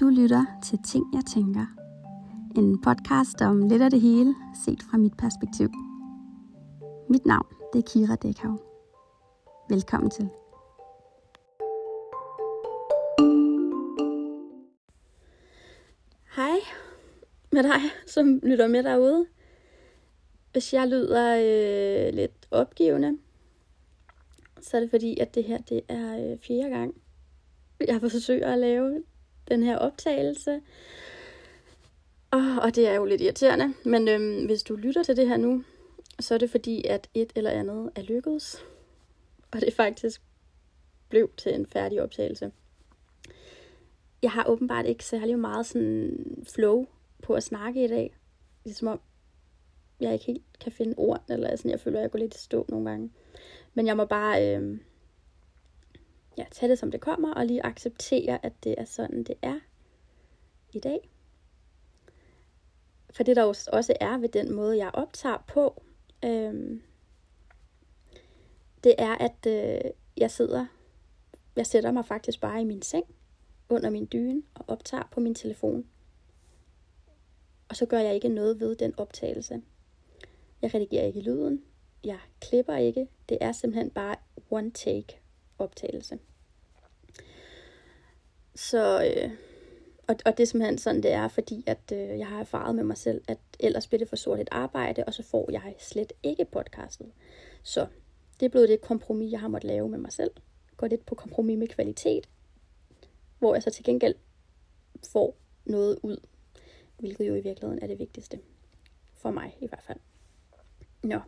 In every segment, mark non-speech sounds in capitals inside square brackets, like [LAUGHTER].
Du lytter til Ting, jeg tænker. En podcast om lidt af det hele, set fra mit perspektiv. Mit navn det er Kira Dækhav. Velkommen til. Hej med dig, som lytter med derude. Hvis jeg lyder øh, lidt opgivende, så er det fordi, at det her det er øh, fjerde gang, jeg forsøger at lave den her optagelse. Oh, og det er jo lidt irriterende, men øhm, hvis du lytter til det her nu, så er det fordi, at et eller andet er lykkedes. Og det faktisk blev til en færdig optagelse. Jeg har åbenbart ikke særlig meget sådan flow på at snakke i dag. Det er som om, jeg ikke helt kan finde ord, eller sådan, jeg føler, at jeg går lidt i stå nogle gange. Men jeg må bare øh, ja, tage det, som det kommer, og lige acceptere, at det er sådan, det er i dag. For det der også er ved den måde, jeg optager på, øhm, det er, at øh, jeg sidder, jeg sætter mig faktisk bare i min seng, under min dyne, og optager på min telefon. Og så gør jeg ikke noget ved den optagelse. Jeg redigerer ikke lyden. Jeg klipper ikke. Det er simpelthen bare one take optagelse. Så, øh, og, og det er simpelthen sådan, det er, fordi at øh, jeg har erfaret med mig selv, at ellers bliver det for sort et arbejde, og så får jeg slet ikke podcastet. Så det er blevet det kompromis, jeg har måttet lave med mig selv. Gå lidt på kompromis med kvalitet, hvor jeg så til gengæld får noget ud, hvilket jo i virkeligheden er det vigtigste. For mig i hvert fald. Nå.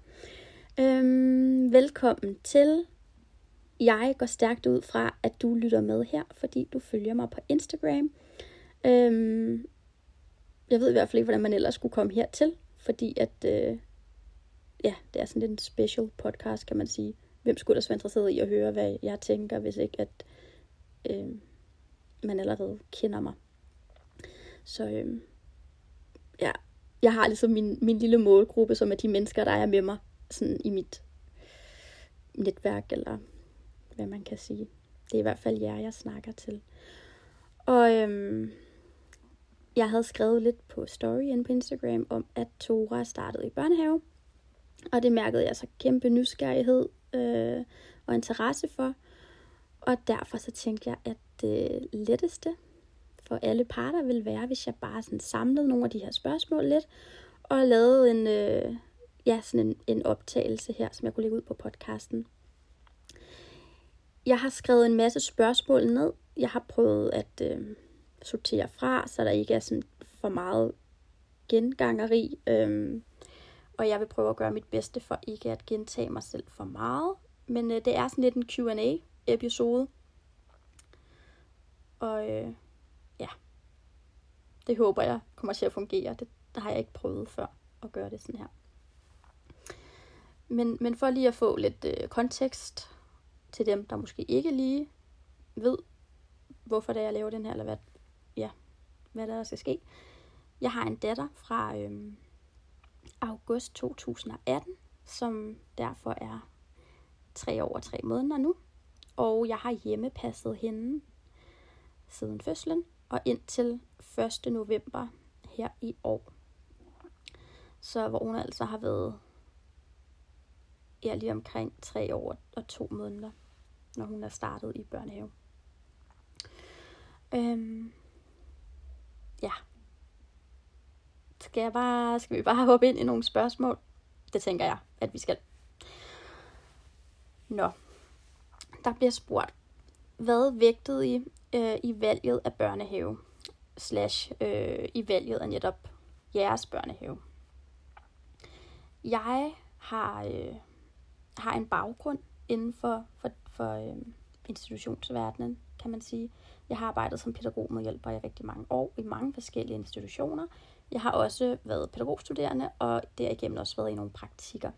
Øhm, velkommen til. Jeg går stærkt ud fra, at du lytter med her, fordi du følger mig på Instagram. Øhm, jeg ved i hvert fald ikke, hvordan man ellers skulle komme hertil, fordi at, øh, ja, det er sådan lidt en special podcast, kan man sige. Hvem skulle ellers være interesseret i at høre, hvad jeg tænker, hvis ikke at øh, man allerede kender mig. Så øh, ja, jeg har ligesom min, min lille målgruppe, som er de mennesker, der er med mig sådan i mit netværk, eller hvad man kan sige. Det er i hvert fald jer, jeg snakker til. Og øhm, jeg havde skrevet lidt på story på Instagram om, at Tora startede i børnehave. Og det mærkede jeg så kæmpe nysgerrighed øh, og interesse for. Og derfor så tænkte jeg, at det letteste for alle parter ville være, hvis jeg bare sådan samlede nogle af de her spørgsmål lidt, og lavede en, øh, ja, sådan en, en optagelse her, som jeg kunne lægge ud på podcasten. Jeg har skrevet en masse spørgsmål ned. Jeg har prøvet at øh, sortere fra, så der ikke er sådan for meget gengangeri. Øh, og jeg vil prøve at gøre mit bedste for ikke at gentage mig selv for meget. Men øh, det er sådan lidt en Q&A-episode. Og øh, ja, det håber jeg kommer til at fungere. Det, det har jeg ikke prøvet før at gøre det sådan her. Men, men for lige at få lidt øh, kontekst til dem, der måske ikke lige ved, hvorfor det er, jeg laver den her, eller hvad, ja, hvad der skal ske. Jeg har en datter fra øhm, august 2018, som derfor er tre år og tre måneder nu. Og jeg har hjemmepasset hende siden fødslen og indtil 1. november her i år. Så hvor hun altså har været ja, lige omkring tre år og to måneder, når hun er startet i børnehave. Øhm, ja. Skal, jeg bare, skal vi bare [LAUGHS] hoppe ind i nogle spørgsmål? Det tænker jeg, at vi skal. Nå. Der bliver spurgt, hvad vægtede I øh, i valget af børnehave? Slash øh, i valget af netop jeres børnehave. Jeg har, øh, har en baggrund inden for, for, for øh, institutionsverdenen, kan man sige. Jeg har arbejdet som pædagog pædagogmedhjælper i rigtig mange år i mange forskellige institutioner. Jeg har også været pædagogstuderende, og derigennem også været i nogle praktikker.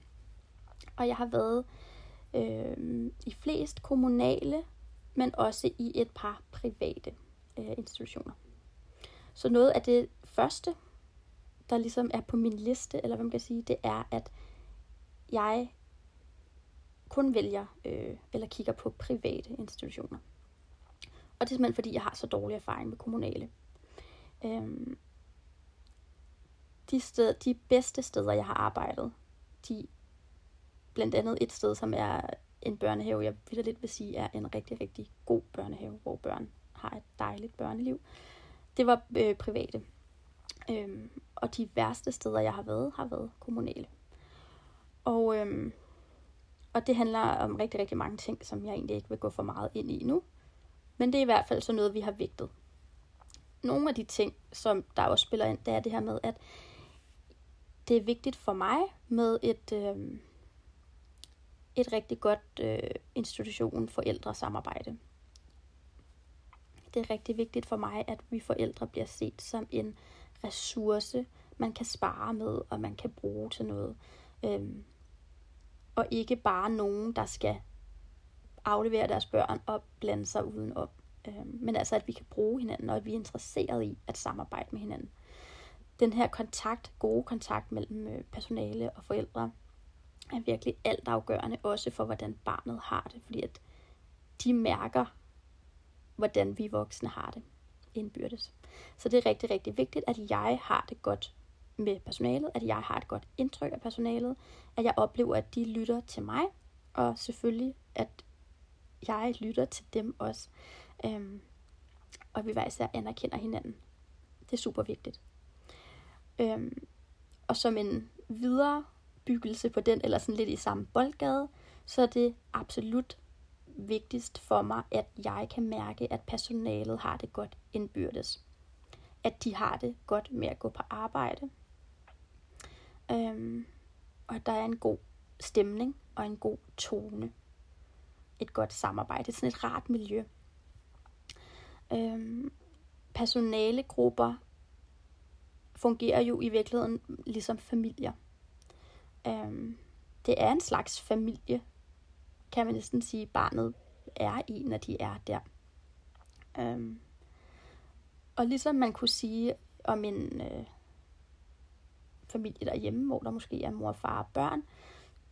Og jeg har været øh, i flest kommunale, men også i et par private øh, institutioner. Så noget af det første, der ligesom er på min liste, eller hvad man kan sige, det er, at jeg kun vælger øh, eller kigger på private institutioner. Og det er simpelthen fordi, jeg har så dårlig erfaring med kommunale. Øhm, de, sted, de bedste steder, jeg har arbejdet, de blandt andet et sted, som er en børnehave, jeg vil lidt vil sige, er en rigtig, rigtig god børnehave, hvor børn har et dejligt børneliv. Det var øh, private. Øhm, og de værste steder, jeg har været, har været kommunale. Og, øhm, og det handler om rigtig, rigtig mange ting, som jeg egentlig ikke vil gå for meget ind i nu. Men det er i hvert fald så noget, vi har vægtet. Nogle af de ting, som der også spiller ind, det er det her med, at det er vigtigt for mig med et, øh, et rigtig godt øh, institution forældresamarbejde. Det er rigtig vigtigt for mig, at vi forældre bliver set som en ressource, man kan spare med, og man kan bruge til noget. Øhm, og ikke bare nogen, der skal aflevere deres børn og blande sig udenom. Øhm, men altså, at vi kan bruge hinanden, og at vi er interesseret i at samarbejde med hinanden. Den her kontakt, gode kontakt mellem øh, personale og forældre, er virkelig altafgørende, også for hvordan barnet har det, fordi at de mærker, hvordan vi voksne har det indbyrdes. Så det er rigtig, rigtig vigtigt, at jeg har det godt med personalet, at jeg har et godt indtryk af personalet, at jeg oplever, at de lytter til mig, og selvfølgelig, at jeg lytter til dem også. Øhm, og vi hver især anerkender hinanden. Det er super vigtigt. Øhm, og som en videre byggelse på den, eller sådan lidt i samme boldgade, så er det absolut vigtigst for mig, at jeg kan mærke, at personalet har det godt indbyrdes. At de har det godt med at gå på arbejde. Øhm, og der er en god stemning og en god tone. Et godt samarbejde. Sådan et rart miljø. Øhm, personalegrupper fungerer jo i virkeligheden ligesom familier. Øhm, det er en slags familie, kan man næsten sige, barnet er i, når de er der. Øhm, og ligesom man kunne sige om en øh, familie derhjemme, hvor der måske er mor, far og børn,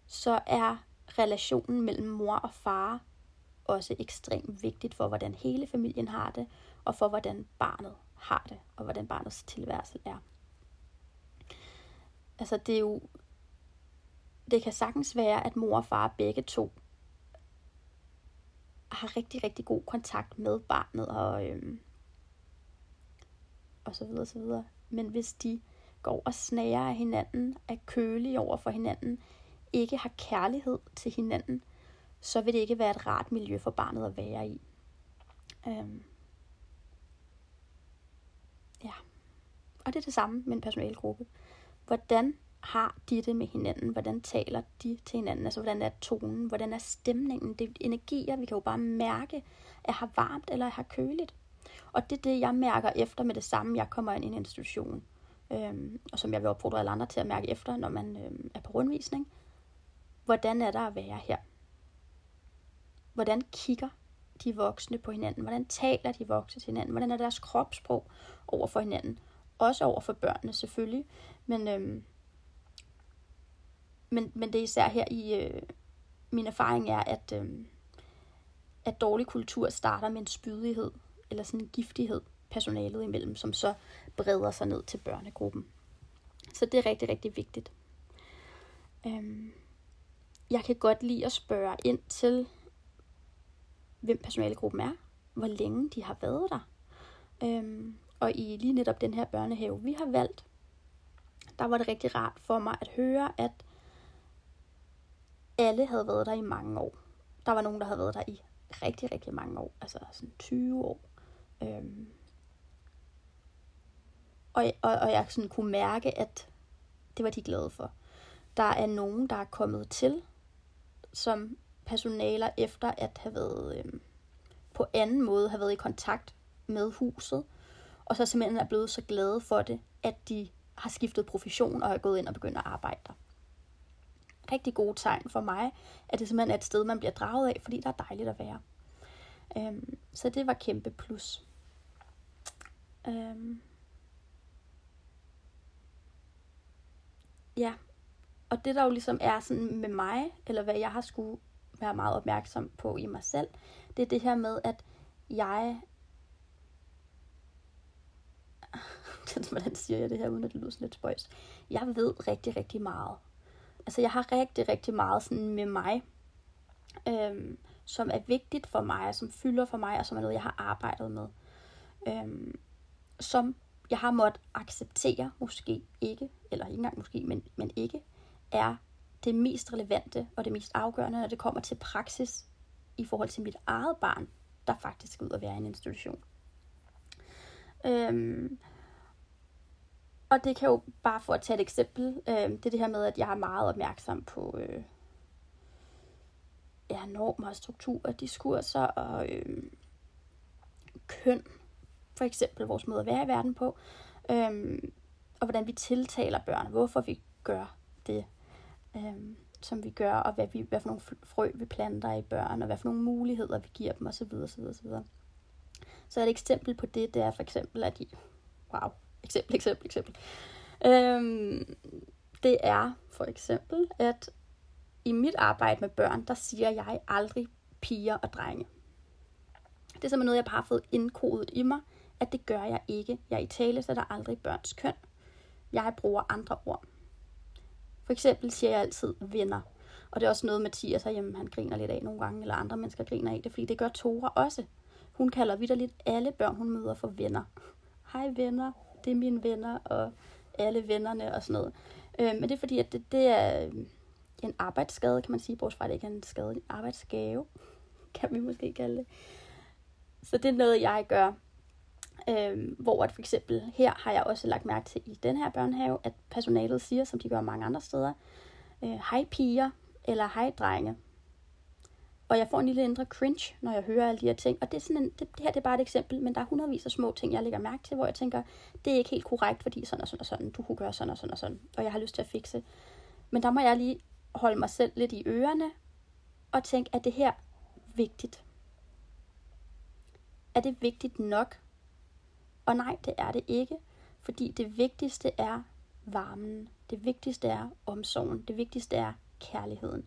så er relationen mellem mor og far også ekstremt vigtigt for, hvordan hele familien har det, og for, hvordan barnet har det, og hvordan barnets tilværelse er. Altså, det er jo... Det kan sagtens være, at mor og far begge to har rigtig, rigtig god kontakt med barnet, og, øhm, og så videre, så videre. Men hvis de går og snager af hinanden, er kølige over for hinanden, ikke har kærlighed til hinanden, så vil det ikke være et rart miljø for barnet at være i. Øhm. Ja. Og det er det samme med en personalegruppe. Hvordan har de det med hinanden? Hvordan taler de til hinanden? Altså, hvordan er tonen? Hvordan er stemningen? Det er energier, vi kan jo bare mærke, at jeg har varmt eller jeg har køligt. Og det er det, jeg mærker efter med det samme, jeg kommer ind i en institution. Øhm, og som jeg vil opfordre alle andre til at mærke efter, når man øhm, er på rundvisning. Hvordan er der at være her? Hvordan kigger de voksne på hinanden? Hvordan taler de voksne til hinanden? Hvordan er deres kropssprog over for hinanden? Også over for børnene selvfølgelig. Men, øhm, men, men det er især her i... Øh, min erfaring er, at, øh, at dårlig kultur starter med en spydighed, eller sådan en giftighed personalet imellem, som så breder sig ned til børnegruppen. Så det er rigtig, rigtig vigtigt. Øhm, jeg kan godt lide at spørge ind til, hvem personalegruppen er, hvor længe de har været der. Øhm, og i lige netop den her børnehave, vi har valgt, der var det rigtig rart for mig at høre, at alle havde været der i mange år. Der var nogen, der havde været der i rigtig, rigtig mange år. Altså sådan 20 år. Øhm, og, og, og jeg sådan kunne mærke, at det var de glade for. Der er nogen, der er kommet til som personaler efter at have været øh, på anden måde have været i kontakt med huset, og så simpelthen er blevet så glade for det, at de har skiftet profession og er gået ind og begyndt at arbejde der. Rigtig gode tegn for mig, at det simpelthen er et sted, man bliver draget af, fordi der er dejligt at være. Øhm, så det var kæmpe plus. Øhm, ja, og det der jo ligesom er sådan med mig, eller hvad jeg har skulle være meget opmærksom på i mig selv, det er det her med, at jeg [LAUGHS] hvordan siger jeg det her, uden at det lyder sådan lidt spøjs? Jeg ved rigtig, rigtig meget. Altså, jeg har rigtig, rigtig meget sådan med mig, øhm, som er vigtigt for mig, som fylder for mig, og som er noget, jeg har arbejdet med. Øhm, som jeg har måttet acceptere, måske ikke, eller ikke engang måske, men, men ikke, er det mest relevante og det mest afgørende, når det kommer til praksis i forhold til mit eget barn, der faktisk skal ud og være i en institution. Øhm, og det kan jo bare for at tage et eksempel, øhm, det er det her med, at jeg er meget opmærksom på øh, ja, normer, strukturer, diskurser og øh, køn, for eksempel vores måde at være i verden på, øhm, og hvordan vi tiltaler børn, hvorfor vi gør det, øhm, som vi gør, og hvad, vi, hvad for nogle frø vi planter i børn, og hvad for nogle muligheder vi giver dem, osv. osv., osv. Så et eksempel på det, det er for eksempel, at de, wow, eksempel, eksempel, eksempel. Øhm, det er for eksempel, at i mit arbejde med børn, der siger jeg aldrig piger og drenge. Det er simpelthen noget, jeg bare har fået indkodet i mig, at det gør jeg ikke. Jeg i tale sætter aldrig børns køn. Jeg bruger andre ord. For eksempel siger jeg altid venner. Og det er også noget, Mathias herhjemme, han griner lidt af nogle gange, eller andre mennesker griner af det, fordi det gør Tora også. Hun kalder vidderligt alle børn, hun møder for venner. Hej venner, det er mine venner, og alle vennerne og sådan noget. Øh, men det er fordi, at det, det er øh, en arbejdsskade, kan man sige, bortset fra, at det ikke er en skade, en arbejdsgave, kan vi måske kalde det. Så det er noget, jeg gør. Øhm, hvor at for eksempel her har jeg også lagt mærke til i den her børnehave, at personalet siger, som de gør mange andre steder, øh, hej piger, eller hej drenge. Og jeg får en lille indre cringe, når jeg hører alle de her ting. Og det, er sådan en, det, det her det er bare et eksempel, men der er hundredvis af små ting, jeg lægger mærke til, hvor jeg tænker, det er ikke helt korrekt, fordi sådan og sådan og sådan, du kunne gøre sådan og sådan og sådan, og jeg har lyst til at fikse. Men der må jeg lige holde mig selv lidt i ørerne, og tænke, er det her vigtigt? Er det vigtigt nok? Og nej, det er det ikke, fordi det vigtigste er varmen. Det vigtigste er omsorgen. Det vigtigste er kærligheden.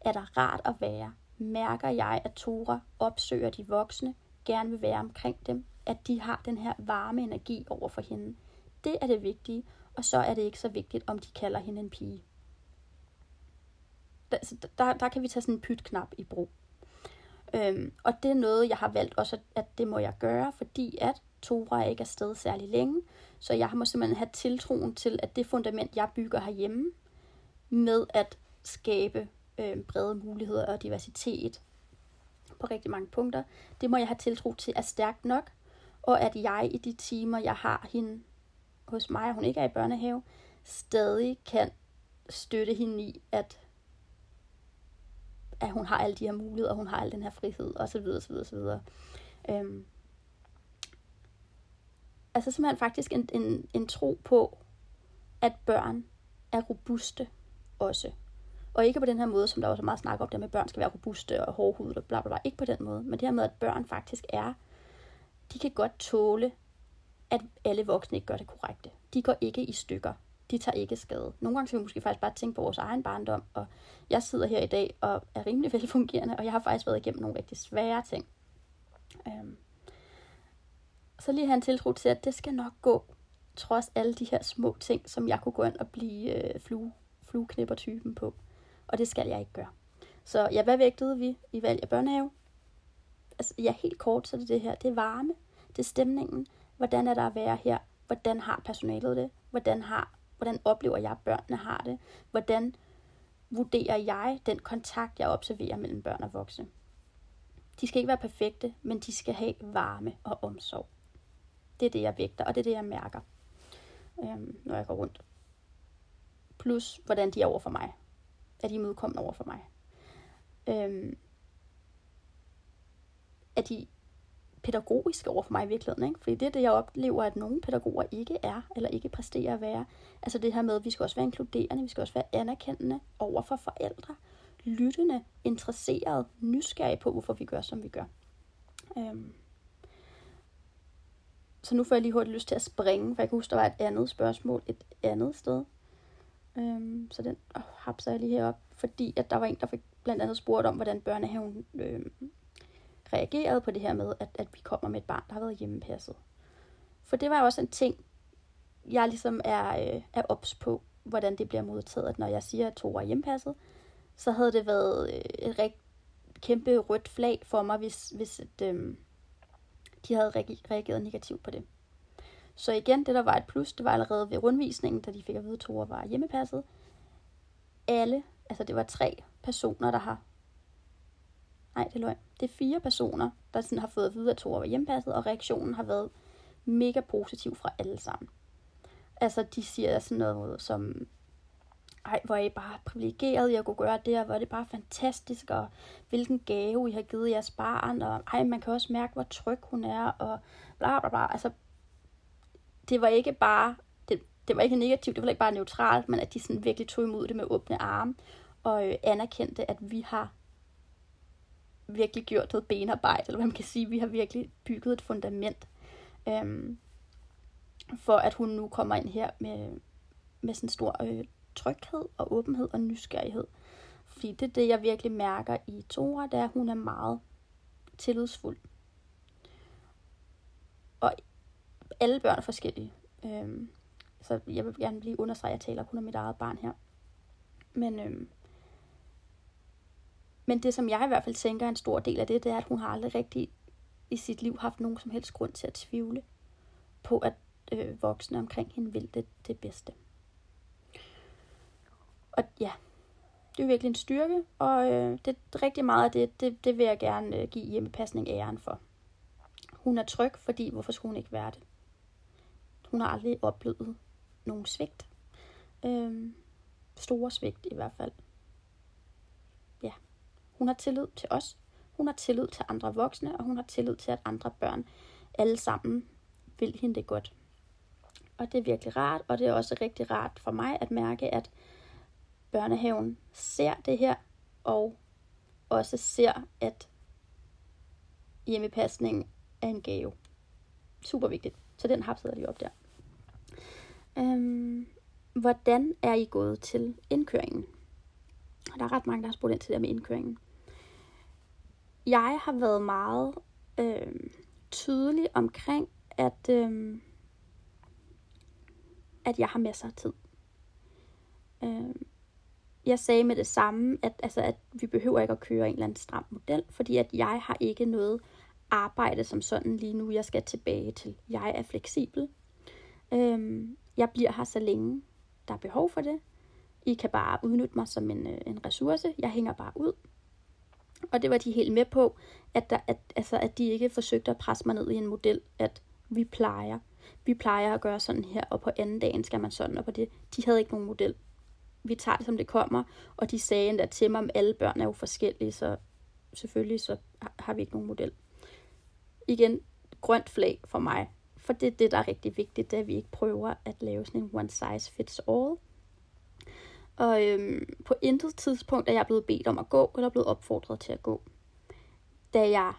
Er der rart at være? Mærker jeg, at Tora opsøger de voksne, gerne vil være omkring dem, at de har den her varme energi over for hende. Det er det vigtige, og så er det ikke så vigtigt, om de kalder hende en pige. Der, der, der kan vi tage sådan en pytknap i brug. Øhm, og det er noget, jeg har valgt også, at det må jeg gøre, fordi at Tora ikke er sted særlig længe. Så jeg må simpelthen have tiltroen til, at det fundament, jeg bygger herhjemme, med at skabe øh, brede muligheder og diversitet på rigtig mange punkter, det må jeg have tiltro til er stærkt nok, og at jeg i de timer, jeg har hende hos mig, og hun ikke er i børnehave, stadig kan støtte hende i, at, at hun har alle de her muligheder, og hun har al den her frihed, og så videre, så videre, så videre. Øhm, altså simpelthen faktisk en, en, en tro på, at børn er robuste også. Og ikke på den her måde, som der også er meget snak om, det med, at børn skal være robuste og hårdhudet og bla bla bla. Ikke på den måde. Men det her med, at børn faktisk er, de kan godt tåle, at alle voksne ikke gør det korrekte. De går ikke i stykker. De tager ikke skade. Nogle gange skal vi måske faktisk bare tænke på vores egen barndom. Og jeg sidder her i dag og er rimelig velfungerende, og jeg har faktisk været igennem nogle rigtig svære ting. Øhm, så lige have en tiltro til, at det skal nok gå, trods alle de her små ting, som jeg kunne gå ind og blive øh, flue, flueknipper-typen på. Og det skal jeg ikke gøre. Så ja, hvad vægtede vi i valg af børnehave? Altså, ja, helt kort, så er det det her. Det er varme, det er stemningen. Hvordan er der at være her? Hvordan har personalet det? Hvordan, har, hvordan oplever jeg, at børnene har det? Hvordan vurderer jeg den kontakt, jeg observerer mellem børn og voksne? De skal ikke være perfekte, men de skal have varme og omsorg. Det er det, jeg vægter, og det er det, jeg mærker, øhm, når jeg går rundt. Plus, hvordan de er over for mig. Er de imødekommende over for mig? Øhm, er de pædagogiske over for mig i virkeligheden? Ikke? Fordi det er det, jeg oplever, at nogle pædagoger ikke er, eller ikke præsterer at være. Altså det her med, at vi skal også være inkluderende, vi skal også være anerkendende over for forældre. Lyttende, interesseret, nysgerrige på, hvorfor vi gør, som vi gør. Øhm, så nu får jeg lige hurtigt lyst til at springe, for jeg kan huske, der var et andet spørgsmål et andet sted. Øhm, så den oh, hapser jeg lige herop, fordi at der var en, der fik blandt andet spurgt om, hvordan børnehaven øhm, reagerede på det her med, at, at vi kommer med et barn, der har været hjemmepasset. For det var også en ting, jeg ligesom er, øh, er ops på, hvordan det bliver modtaget. Når jeg siger, at to er hjemmepasset, så havde det været øh, et rigtig kæmpe rødt flag for mig, hvis, hvis et, øh, de havde reageret negativt på det. Så igen, det der var et plus, det var allerede ved rundvisningen, da de fik at vide, at Tore var hjemmepasset. Alle, altså det var tre personer, der har... Nej, det er løgn. Det er fire personer, der sådan har fået at vide, at Tore var hjemmepasset, og reaktionen har været mega positiv fra alle sammen. Altså, de siger sådan noget som, ej, hvor er I bare privilegeret, jeg kunne gøre det, og hvor er det bare fantastisk, og hvilken gave I har givet jeres barn, og ej, man kan også mærke, hvor tryg hun er, og bla bla bla. Altså, det var ikke bare, det, det var ikke negativt, det var ikke bare neutralt, men at de sådan virkelig tog imod det med åbne arme, og øh, anerkendte, at vi har virkelig gjort noget benarbejde, eller hvad man kan sige, vi har virkelig bygget et fundament, øhm, for at hun nu kommer ind her med, med sådan stor øh, tryghed og åbenhed og nysgerrighed. Fordi det er det, jeg virkelig mærker i Tora, det er, at hun er meget tillidsfuld. Og alle børn er forskellige. Øhm, så jeg vil gerne blive understreget, at jeg taler kun om mit eget barn her. Men, øhm, men det, som jeg i hvert fald tænker er en stor del af det, det er, at hun har aldrig rigtig i sit liv haft nogen som helst grund til at tvivle på, at øh, voksne omkring hende vil det, det bedste. Og ja, det er virkelig en styrke, og øh, det er rigtig meget af det, det, det vil jeg gerne øh, give hjemmepasning æren for. Hun er tryg, fordi hvorfor skulle hun ikke være det? Hun har aldrig oplevet nogen svigt. Øh, store svigt i hvert fald. Ja, hun har tillid til os. Hun har tillid til andre voksne, og hun har tillid til, at andre børn alle sammen vil hende det godt. Og det er virkelig rart, og det er også rigtig rart for mig at mærke, at børnehaven ser det her, og også ser, at hjemmepasning er en gave. Super vigtigt. Så den hapsede lige op der. Øhm, hvordan er I gået til indkøringen? Der er ret mange, der har spurgt ind til det med indkøringen. Jeg har været meget øhm, tydelig omkring, at, øhm, at jeg har masser af tid. Øhm, jeg sagde med det samme, at, altså, at vi behøver ikke at køre en eller anden stram model, fordi at jeg har ikke noget arbejde som sådan lige nu, jeg skal tilbage til. Jeg er fleksibel. Øhm, jeg bliver her så længe, der er behov for det. I kan bare udnytte mig som en, øh, en ressource. Jeg hænger bare ud. Og det var de helt med på, at, der, at, altså, at de ikke forsøgte at presse mig ned i en model, at vi plejer. Vi plejer at gøre sådan her, og på anden dagen skal man sådan, og på det. De havde ikke nogen model vi tager det, som det kommer. Og de sagde endda til mig, at alle børn er jo forskellige, så selvfølgelig så har vi ikke nogen model. Igen, grønt flag for mig. For det er det, der er rigtig vigtigt, det er, at vi ikke prøver at lave sådan en one size fits all. Og øhm, på intet tidspunkt er jeg blevet bedt om at gå, eller blevet opfordret til at gå. Da jeg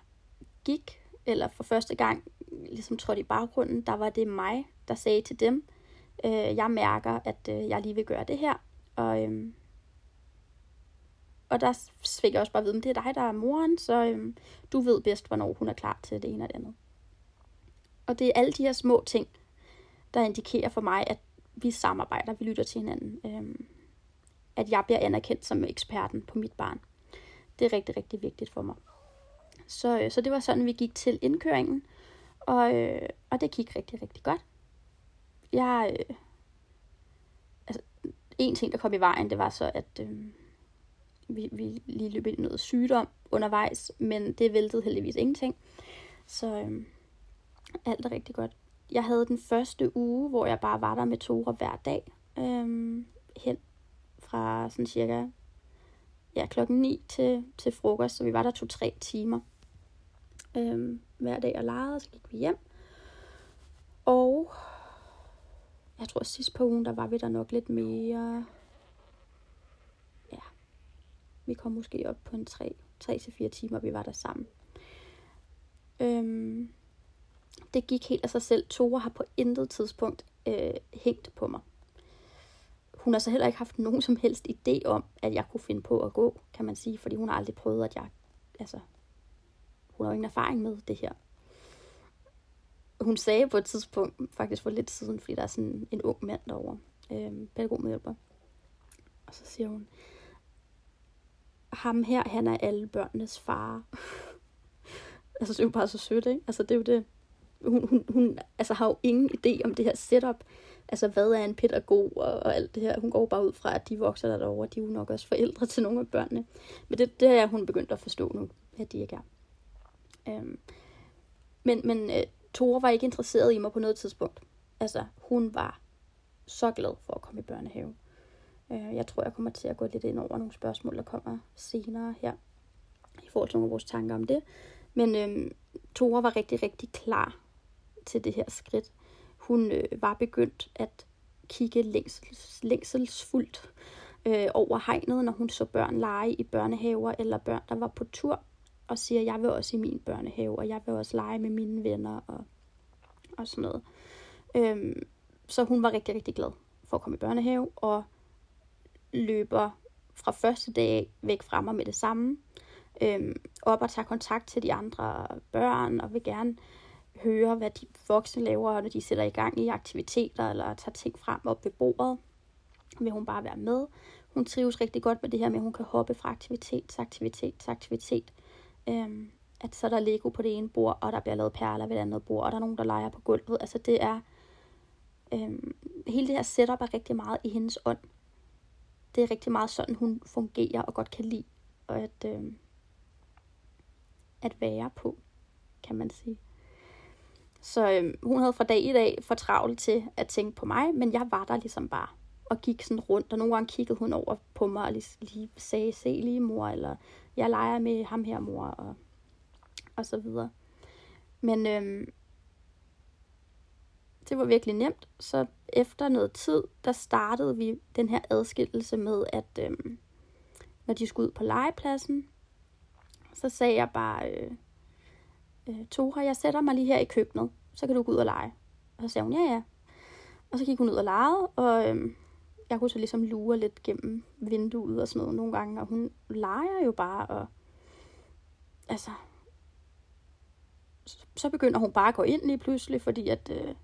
gik, eller for første gang ligesom trådte i baggrunden, der var det mig, der sagde til dem, øh, jeg mærker, at øh, jeg lige vil gøre det her, og, øhm, og der fik jeg også bare at vide, at det er dig, der er moren, så øhm, du ved bedst, hvornår hun er klar til det ene og det andet. Og det er alle de her små ting, der indikerer for mig, at vi samarbejder, vi lytter til hinanden. Øhm, at jeg bliver anerkendt som eksperten på mit barn. Det er rigtig, rigtig vigtigt for mig. Så, øh, så det var sådan, vi gik til indkøringen, og, øh, og det gik rigtig, rigtig godt. Jeg, øh, en ting, der kom i vejen, det var så, at øh, vi, vi lige løb ind i noget sygdom undervejs, men det væltede heldigvis ingenting. Så øh, alt er rigtig godt. Jeg havde den første uge, hvor jeg bare var der med Tore hver dag, øh, hen fra sådan cirka ja, klokken 9 til, til frokost, så vi var der to-tre timer øh, hver dag og legede, så gik vi hjem. Og jeg tror sidst på ugen, der var vi der nok lidt mere. Ja, vi kom måske op på en 3-4 timer, vi var der sammen. Øhm, det gik helt af sig selv. Tore har på intet tidspunkt øh, hængt på mig. Hun har så heller ikke haft nogen som helst idé om, at jeg kunne finde på at gå, kan man sige, fordi hun har aldrig prøvet, at jeg, altså, hun har jo ingen erfaring med det her hun sagde på et tidspunkt, faktisk for lidt siden, fordi der er sådan en ung mand derovre, øh, pædagogmedhjælper, og så siger hun, ham her, han er alle børnenes far. [LAUGHS] altså, det er jo bare så sødt, ikke? Altså, det er jo det. Hun, hun, hun altså, har jo ingen idé om det her setup. Altså, hvad er en pædagog og, og alt det her. Hun går bare ud fra, at de vokser der derovre. De er jo nok også forældre til nogle af børnene. Men det, det er hun begyndt at forstå nu, at de ikke er. Øhm, men men øh, Tore var ikke interesseret i mig på noget tidspunkt. Altså, hun var så glad for at komme i børnehave. Øh, jeg tror, jeg kommer til at gå lidt ind over nogle spørgsmål, der kommer senere her, i forhold til nogle af vores tanker om det. Men øhm, Tore var rigtig, rigtig klar til det her skridt. Hun øh, var begyndt at kigge længsels, længselsfuldt øh, over hegnet, når hun så børn lege i børnehaver, eller børn, der var på tur, og siger, jeg vil også i min børnehave, og jeg vil også lege med mine venner, og, og sådan noget. Øhm, så hun var rigtig, rigtig glad for at komme i børnehave, og løber fra første dag væk fra mig med det samme, øhm, op og tager kontakt til de andre børn, og vil gerne høre, hvad de voksne laver, når de sætter i gang i aktiviteter, eller tager ting frem op ved bordet. Vil hun bare være med. Hun trives rigtig godt med det her med, at hun kan hoppe fra aktivitet til aktivitet til aktivitet. Øhm, at så er der Lego på det ene bord, og der bliver lavet perler ved det andet bord, og der er nogen, der leger på gulvet. Altså det er... Øhm, hele det her setup er rigtig meget i hendes ånd det er rigtig meget sådan, hun fungerer og godt kan lide og at, øhm, at være på, kan man sige. Så øhm, hun havde fra dag i dag for travlt til at tænke på mig, men jeg var der ligesom bare og gik sådan rundt, og nogle gange kiggede hun over på mig og lige, lige sagde, se lige mor, eller jeg leger med ham her mor, og, og så videre. Men øhm, det var virkelig nemt. Så efter noget tid, der startede vi den her adskillelse med, at øhm, når de skulle ud på legepladsen, så sagde jeg bare, øh, øh, Tora, jeg sætter mig lige her i køkkenet, så kan du gå ud og lege. Og så sagde hun, ja ja. Og så gik hun ud og legede, og øhm, jeg kunne så ligesom lure lidt gennem vinduet og sådan noget nogle gange, og hun leger jo bare, og altså, så begynder hun bare at gå ind lige pludselig, fordi at, øh,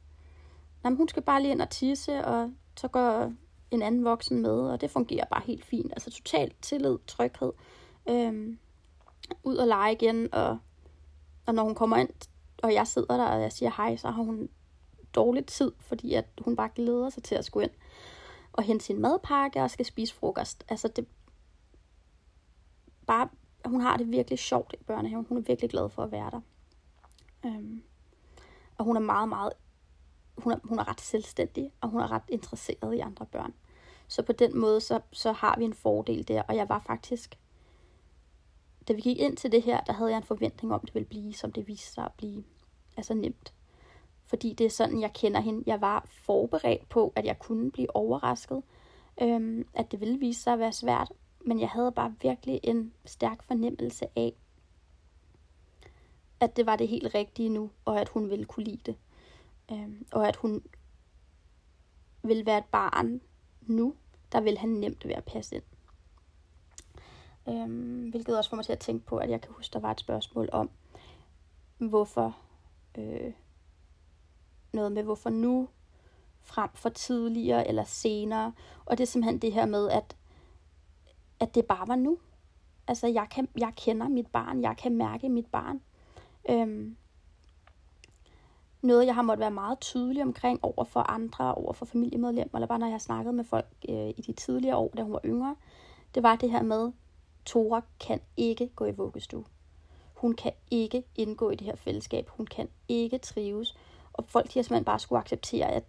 Jamen, hun skal bare lige ind og tisse, og så går en anden voksen med, og det fungerer bare helt fint. Altså totalt tillid, tryghed. Øhm, ud og lege igen, og, og når hun kommer ind, og jeg sidder der, og jeg siger hej, så har hun dårlig tid, fordi at hun bare glæder sig til at skulle ind og hente sin madpakke og skal spise frokost. Altså det bare, hun har det virkelig sjovt i børnehaven. Hun er virkelig glad for at være der. Øhm, og hun er meget, meget hun er, hun er ret selvstændig, og hun er ret interesseret i andre børn. Så på den måde, så, så har vi en fordel der, og jeg var faktisk, da vi gik ind til det her, der havde jeg en forventning om, at det ville blive, som det viste sig at blive, altså nemt. Fordi det er sådan, jeg kender hende. Jeg var forberedt på, at jeg kunne blive overrasket, øhm, at det ville vise sig at være svært, men jeg havde bare virkelig en stærk fornemmelse af, at det var det helt rigtige nu, og at hun ville kunne lide det. Øhm, og at hun vil være et barn nu, der vil han nemt være at passe ind. Øhm, hvilket også får mig til at tænke på, at jeg kan huske, der var et spørgsmål om, hvorfor øh, noget med hvorfor nu frem for tidligere eller senere. Og det er simpelthen det her med, at, at det bare var nu. Altså, jeg, kan, jeg kender mit barn, jeg kan mærke mit barn. Øhm, noget, jeg har måttet være meget tydelig omkring over for andre, over for familiemedlemmer, eller bare når jeg har snakket med folk øh, i de tidligere år, da hun var yngre, det var det her med, Tora kan ikke gå i vuggestue. Hun kan ikke indgå i det her fællesskab. Hun kan ikke trives. Og folk de har simpelthen bare skulle acceptere, at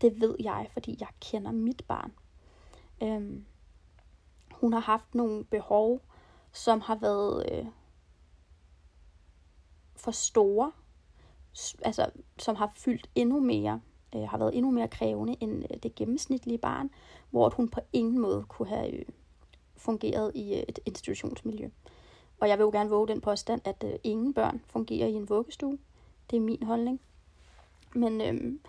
det ved jeg, fordi jeg kender mit barn. Øhm, hun har haft nogle behov, som har været øh, for store altså, som har fyldt endnu mere, øh, har været endnu mere krævende end øh, det gennemsnitlige barn, hvor hun på ingen måde kunne have øh, fungeret i øh, et institutionsmiljø. Og jeg vil jo gerne våge den påstand, at øh, ingen børn fungerer i en vuggestue. Det er min holdning. Men, øhm,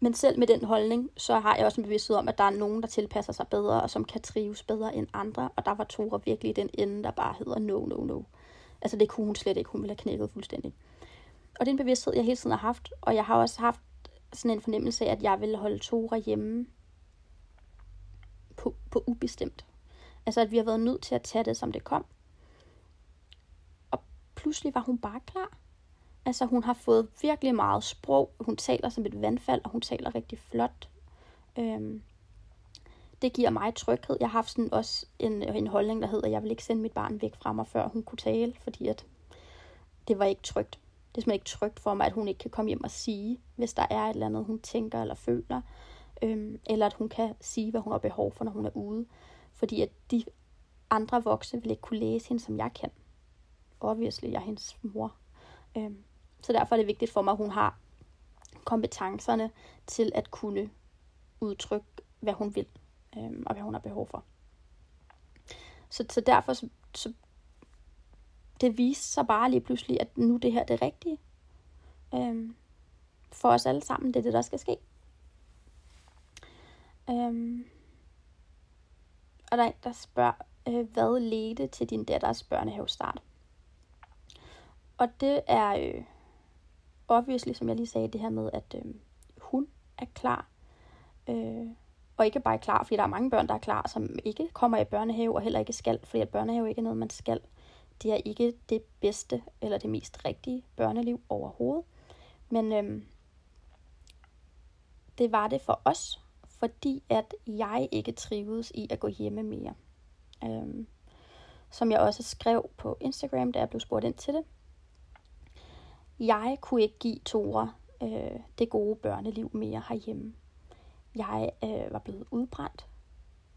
men selv med den holdning, så har jeg også en bevidsthed om, at der er nogen, der tilpasser sig bedre, og som kan trives bedre end andre. Og der var Tora virkelig den ende, der bare hedder no, no, no. Altså det kunne hun slet ikke. Hun ville have knækket fuldstændig. Og det er en bevidsthed, jeg hele tiden har haft. Og jeg har også haft sådan en fornemmelse af, at jeg ville holde Tora hjemme på, på ubestemt. Altså, at vi har været nødt til at tage det, som det kom. Og pludselig var hun bare klar. Altså, hun har fået virkelig meget sprog. Hun taler som et vandfald, og hun taler rigtig flot. Øhm, det giver mig tryghed. Jeg har haft sådan også en, en holdning, der hedder, at jeg vil ikke sende mit barn væk fra mig, før hun kunne tale, fordi at det var ikke trygt. Det er simpelthen ikke trygt for mig, at hun ikke kan komme hjem og sige, hvis der er et eller andet, hun tænker eller føler. Øhm, eller at hun kan sige, hvad hun har behov for, når hun er ude. Fordi at de andre voksne vil ikke kunne læse hende, som jeg kan. Obviously, jeg er hendes mor. Øhm, så derfor er det vigtigt for mig, at hun har kompetencerne til at kunne udtrykke, hvad hun vil, øhm, og hvad hun har behov for. Så, så derfor, så, så det viste sig bare lige pludselig, at nu det her det rigtige. Øhm, for os alle sammen, det er det, der skal ske. Øhm, og der er en, der spørger, øh, hvad ledte til din datters børnehavestart? Og det er øh, obviously, som jeg lige sagde, det her med, at øh, hun er klar. Øh, og ikke bare er klar, fordi der er mange børn, der er klar, som ikke kommer i børnehave, og heller ikke skal, fordi at børnehave ikke er noget, man skal. Det er ikke det bedste eller det mest rigtige børneliv overhovedet. Men øh, det var det for os, fordi at jeg ikke trivedes i at gå hjemme mere. Øh, som jeg også skrev på Instagram, da jeg blev spurgt ind til det. Jeg kunne ikke give Tora øh, det gode børneliv mere herhjemme. Jeg øh, var blevet udbrændt.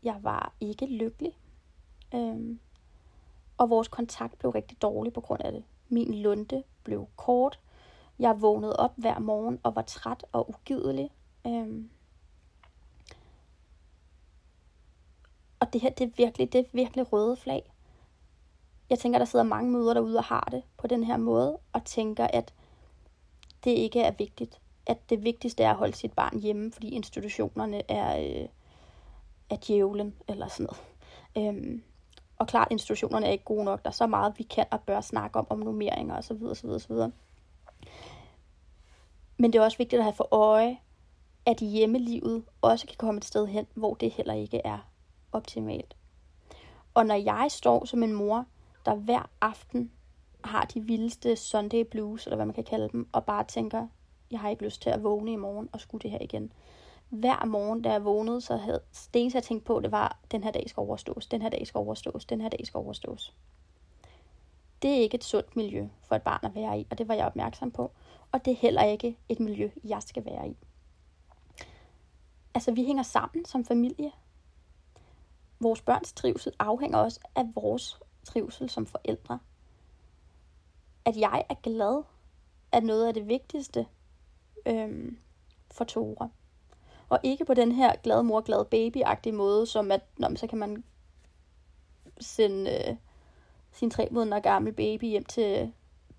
Jeg var ikke lykkelig. Øh, og vores kontakt blev rigtig dårlig på grund af det. Min lunde blev kort. Jeg vågnede op hver morgen og var træt og ugidelig. Øh, og det her, det er virkelig, det er virkelig røde flag jeg tænker, der sidder mange møder derude og har det på den her måde, og tænker, at det ikke er vigtigt. At det vigtigste er at holde sit barn hjemme, fordi institutionerne er, øh, er djævlen, eller sådan noget. Øhm, og klart, institutionerne er ikke gode nok. Der er så meget, vi kan og bør snakke om, om nummeringer osv. osv., osv. Men det er også vigtigt at have for øje, at hjemmelivet også kan komme et sted hen, hvor det heller ikke er optimalt. Og når jeg står som en mor, der hver aften har de vildeste Sunday blues, eller hvad man kan kalde dem, og bare tænker, jeg har ikke lyst til at vågne i morgen og skulle det her igen. Hver morgen, da jeg vågnede, så havde det eneste, jeg tænkte på, det var, den her dag skal overstås, den her dag skal overstås, den her dag skal overstås. Det er ikke et sundt miljø for et barn at være i, og det var jeg opmærksom på. Og det er heller ikke et miljø, jeg skal være i. Altså, vi hænger sammen som familie. Vores børns trivsel afhænger også af vores trivsel som forældre. At jeg er glad er noget af det vigtigste øhm, for Tore. Og ikke på den her glad mor, glad baby-agtige måde, som at, nå, så kan man sende øh, sin tre måneder gammel baby hjem til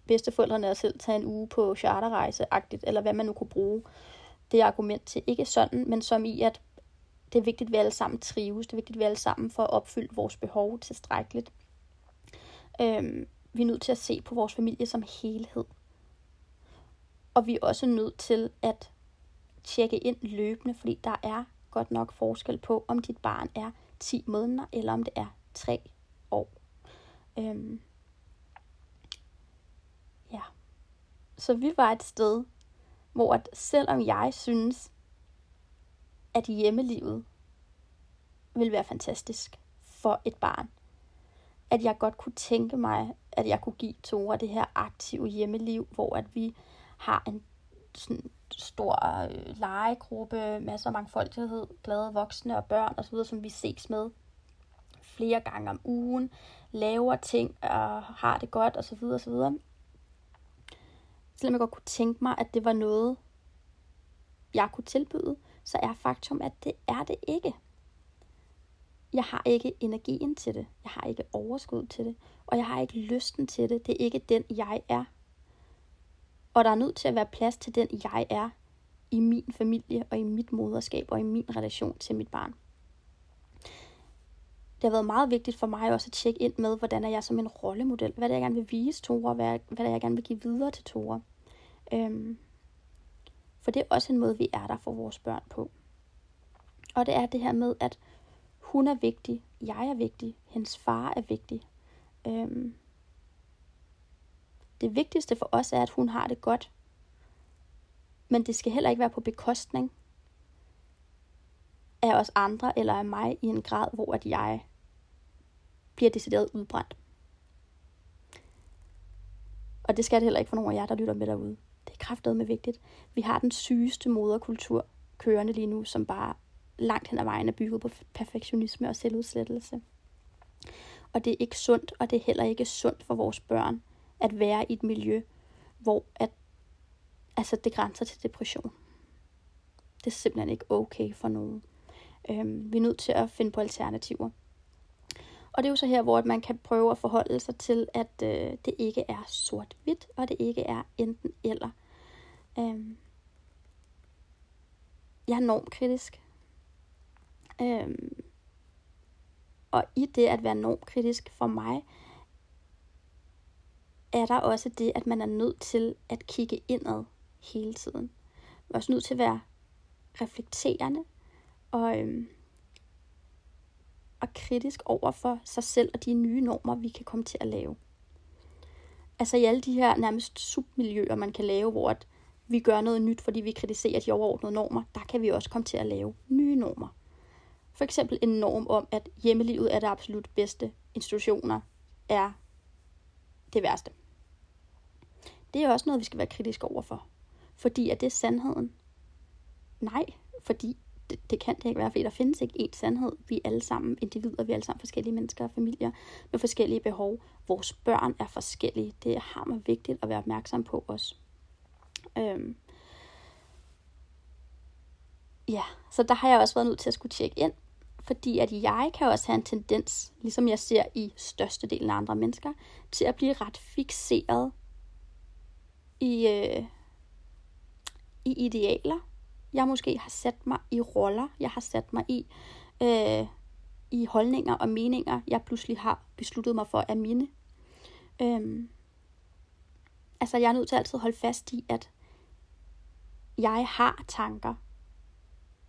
bedsteforældrene og selv tage en uge på charterrejse-agtigt, eller hvad man nu kunne bruge det argument til. Ikke sådan, men som i, at det er vigtigt, at vi alle sammen trives. Det er vigtigt, at vi alle sammen får opfyldt vores behov tilstrækkeligt. Øhm, vi er nødt til at se på vores familie som helhed. Og vi er også nødt til at tjekke ind løbende, fordi der er godt nok forskel på, om dit barn er 10 måneder, eller om det er 3 år. Øhm, ja. Så vi var et sted, hvor at selvom jeg synes, at hjemmelivet vil være fantastisk for et barn, at jeg godt kunne tænke mig, at jeg kunne give Tora det her aktive hjemmeliv, hvor at vi har en sådan stor øh, legegruppe, masser af mangfoldighed, glade voksne og børn osv., som vi ses med flere gange om ugen, laver ting og har det godt osv. osv. Selvom jeg godt kunne tænke mig, at det var noget, jeg kunne tilbyde, så er faktum, at det er det ikke jeg har ikke energien til det. Jeg har ikke overskud til det. Og jeg har ikke lysten til det. Det er ikke den, jeg er. Og der er nødt til at være plads til den, jeg er i min familie og i mit moderskab og i min relation til mit barn. Det har været meget vigtigt for mig også at tjekke ind med, hvordan er jeg som en rollemodel. Hvad er det, jeg gerne vil vise Tore? Hvad er, hvad er det, jeg gerne vil give videre til Tore? Øhm, for det er også en måde, vi er der for vores børn på. Og det er det her med, at hun er vigtig, jeg er vigtig, hendes far er vigtig. Øhm, det vigtigste for os er, at hun har det godt. Men det skal heller ikke være på bekostning af os andre eller af mig i en grad, hvor at jeg bliver decideret udbrændt. Og det skal det heller ikke for nogen af jer, der lytter med derude. Det er kraftedeme med vigtigt. Vi har den sygeste moderkultur kørende lige nu, som bare langt hen ad vejen er bygget på perfektionisme og selvudslettelse. Og det er ikke sundt, og det er heller ikke sundt for vores børn at være i et miljø, hvor at, altså det grænser til depression. Det er simpelthen ikke okay for nogen. Øhm, vi er nødt til at finde på alternativer. Og det er jo så her, hvor man kan prøve at forholde sig til, at øh, det ikke er sort-hvidt, og det ikke er enten eller. Øhm, jeg er normkritisk. Øhm, og i det at være normkritisk for mig, er der også det, at man er nødt til at kigge indad hele tiden. Man er også nødt til at være reflekterende og, øhm, og kritisk over for sig selv og de nye normer, vi kan komme til at lave. Altså i alle de her nærmest submiljøer, man kan lave, hvor at vi gør noget nyt, fordi vi kritiserer de overordnede normer, der kan vi også komme til at lave nye normer. For eksempel en norm om, at hjemmelivet er det absolut bedste, institutioner er det værste. Det er også noget, vi skal være kritiske overfor. Fordi er det sandheden? Nej, fordi det, det kan det ikke være, fordi der findes ikke én sandhed. Vi er alle sammen individer, vi er alle sammen forskellige mennesker og familier med forskellige behov. Vores børn er forskellige. Det er hammer vigtigt at være opmærksom på os. Øhm. Ja, så der har jeg også været nødt til at skulle tjekke ind, fordi at jeg kan også have en tendens, ligesom jeg ser i størstedelen af andre mennesker, til at blive ret fixeret i, øh, i idealer. Jeg måske har sat mig i roller, jeg har sat mig i, øh, i holdninger og meninger, jeg pludselig har besluttet mig for at mine. Øhm, altså jeg er nødt til at altid holde fast i, at jeg har tanker,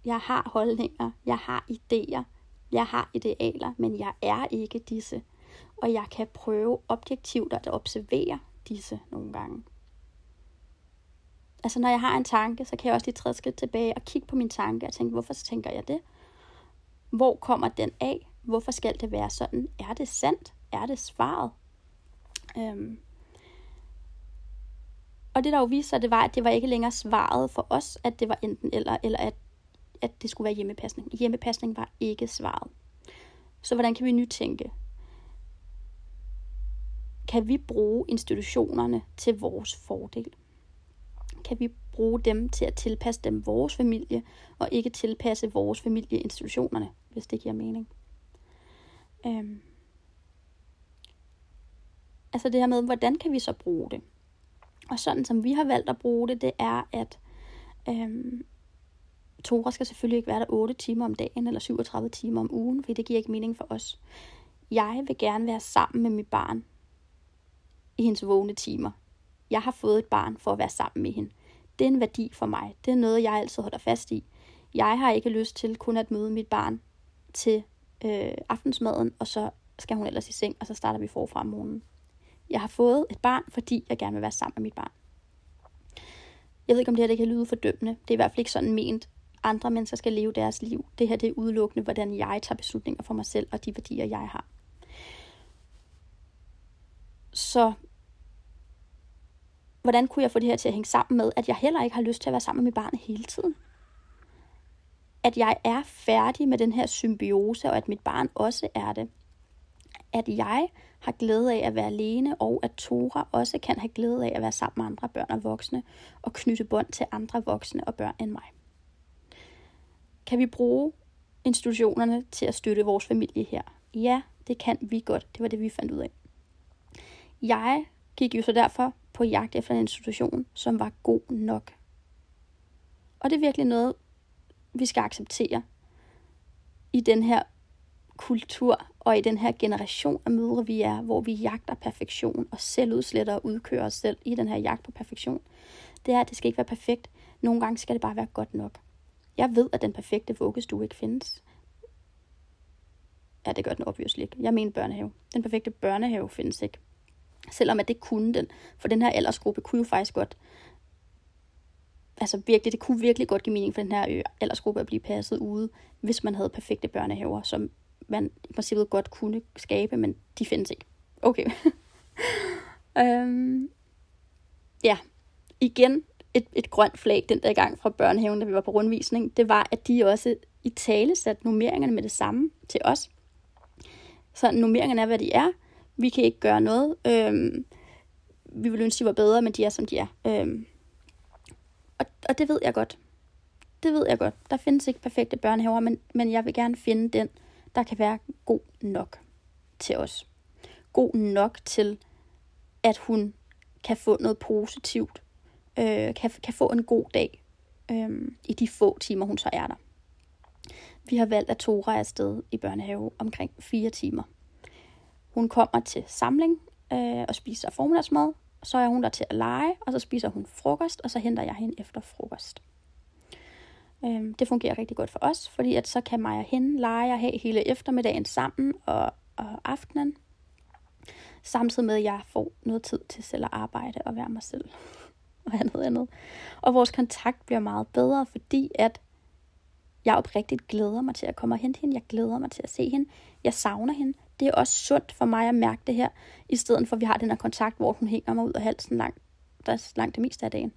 jeg har holdninger, jeg har idéer, jeg har idealer, men jeg er ikke disse. Og jeg kan prøve objektivt at observere disse nogle gange. Altså når jeg har en tanke, så kan jeg også lige træde skridt tilbage og kigge på min tanke og tænke, hvorfor tænker jeg det? Hvor kommer den af? Hvorfor skal det være sådan? Er det sandt? Er det svaret? Øhm. Og det der jo viste sig, det var, at det var ikke længere svaret for os, at det var enten eller, eller at, at det skulle være hjemmepasning. Hjemmepasning var ikke svaret. Så hvordan kan vi nytænke? Kan vi bruge institutionerne til vores fordel? kan vi bruge dem til at tilpasse dem vores familie, og ikke tilpasse vores familie institutionerne, hvis det giver mening. Øhm. Altså det her med, hvordan kan vi så bruge det? Og sådan som vi har valgt at bruge det, det er, at øhm, Tora skal selvfølgelig ikke være der 8 timer om dagen, eller 37 timer om ugen, for det giver ikke mening for os. Jeg vil gerne være sammen med mit barn i hendes vågne timer jeg har fået et barn for at være sammen med hende. Det er en værdi for mig. Det er noget, jeg altid holder fast i. Jeg har ikke lyst til kun at møde mit barn til øh, aftensmaden, og så skal hun ellers i seng, og så starter vi forfra om morgenen. Jeg har fået et barn, fordi jeg gerne vil være sammen med mit barn. Jeg ved ikke, om det her det kan lyde fordømmende. Det er i hvert fald ikke sådan ment. Andre mennesker skal leve deres liv. Det her det er udelukkende, hvordan jeg tager beslutninger for mig selv og de værdier, jeg har. Så hvordan kunne jeg få det her til at hænge sammen med, at jeg heller ikke har lyst til at være sammen med mit barn hele tiden? At jeg er færdig med den her symbiose, og at mit barn også er det. At jeg har glæde af at være alene, og at Tora også kan have glæde af at være sammen med andre børn og voksne, og knytte bånd til andre voksne og børn end mig. Kan vi bruge institutionerne til at støtte vores familie her? Ja, det kan vi godt. Det var det, vi fandt ud af. Jeg gik jo så derfor på jagt efter en institution, som var god nok. Og det er virkelig noget, vi skal acceptere i den her kultur og i den her generation af mødre, vi er, hvor vi jagter perfektion og selvudsletter og udkører os selv i den her jagt på perfektion. det er, at det skal ikke være perfekt. Nogle gange skal det bare være godt nok. Jeg ved, at den perfekte vuggestue ikke findes. Ja, det gør den obviously ikke. Jeg mener børnehave. Den perfekte børnehave findes ikke. Selvom at det kunne den. For den her aldersgruppe kunne jo faktisk godt altså virkelig, det kunne virkelig godt give mening for den her aldersgruppe at blive passet ude, hvis man havde perfekte børnehaver, som man i princippet godt kunne skabe, men de findes ikke. Okay. [LAUGHS] øhm, ja, igen et, et grønt flag den der gang fra børnehaven, da vi var på rundvisning, det var, at de også i tale satte nummeringerne med det samme til os. Så nummeringerne er, hvad de er. Vi kan ikke gøre noget. Øhm, vi vil ønske, de var bedre, men de er, som de er. Øhm, og, og det ved jeg godt. Det ved jeg godt. Der findes ikke perfekte børnehaver, men, men jeg vil gerne finde den, der kan være god nok til os. God nok til, at hun kan få noget positivt, øh, kan, kan få en god dag øh, i de få timer, hun så er der. Vi har valgt, at Tora er afsted i børnehave omkring fire timer. Hun kommer til samling øh, og spiser formiddagsmad, så er hun der til at lege, og så spiser hun frokost, og så henter jeg hende efter frokost. Øh, det fungerer rigtig godt for os, fordi at så kan mig og hende lege og have hele eftermiddagen sammen og, og aftenen. Samtidig med, at jeg får noget tid til selv at arbejde og være mig selv og andet andet. Og vores kontakt bliver meget bedre, fordi at jeg oprigtigt glæder mig til at komme og hente hende. Jeg glæder mig til at se hende. Jeg savner hende det er også sundt for mig at mærke det her, i stedet for at vi har den her kontakt, hvor hun hænger mig ud af halsen langt, der langt det meste af dagen.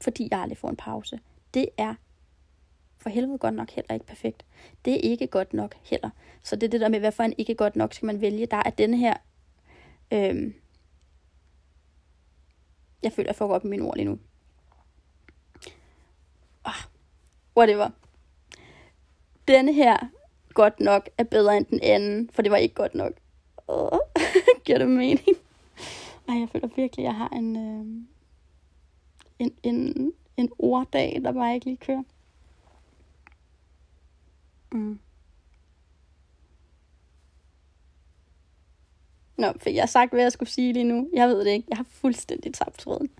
Fordi jeg aldrig får en pause. Det er for helvede godt nok heller ikke perfekt. Det er ikke godt nok heller. Så det er det der med, hvad for en ikke godt nok skal man vælge. Der er den her... Øhm, jeg føler, jeg får op med mine ord lige nu. Oh, whatever. Denne her godt nok er bedre end den anden, for det var ikke godt nok. Oh, [LAUGHS] giver det mening? Ej, jeg føler virkelig, at jeg har en, øh, en, en, en orddag, der bare ikke lige kører. Mm. Nå, for jeg har sagt, hvad jeg skulle sige lige nu. Jeg ved det ikke. Jeg har fuldstændig tabt tråden.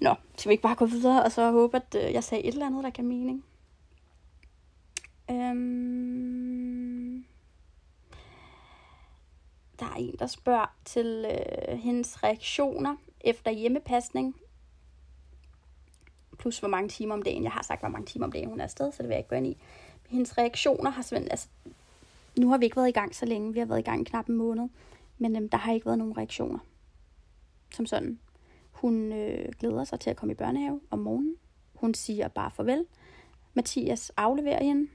Nå, skal vi ikke bare gå videre, og så håbe, at øh, jeg sagde et eller andet, der kan mening? Øhm, der er en, der spørger til øh, hendes reaktioner efter hjemmepasning. Plus hvor mange timer om dagen. Jeg har sagt, hvor mange timer om dagen hun er afsted, så det vil jeg ikke gå ind i. Men hendes reaktioner har simpelthen... Altså, nu har vi ikke været i gang så længe. Vi har været i gang i knap en måned. Men øhm, der har ikke været nogen reaktioner. Som sådan. Hun øh, glæder sig til at komme i børnehave om morgenen. Hun siger bare farvel. Mathias afleverer hende.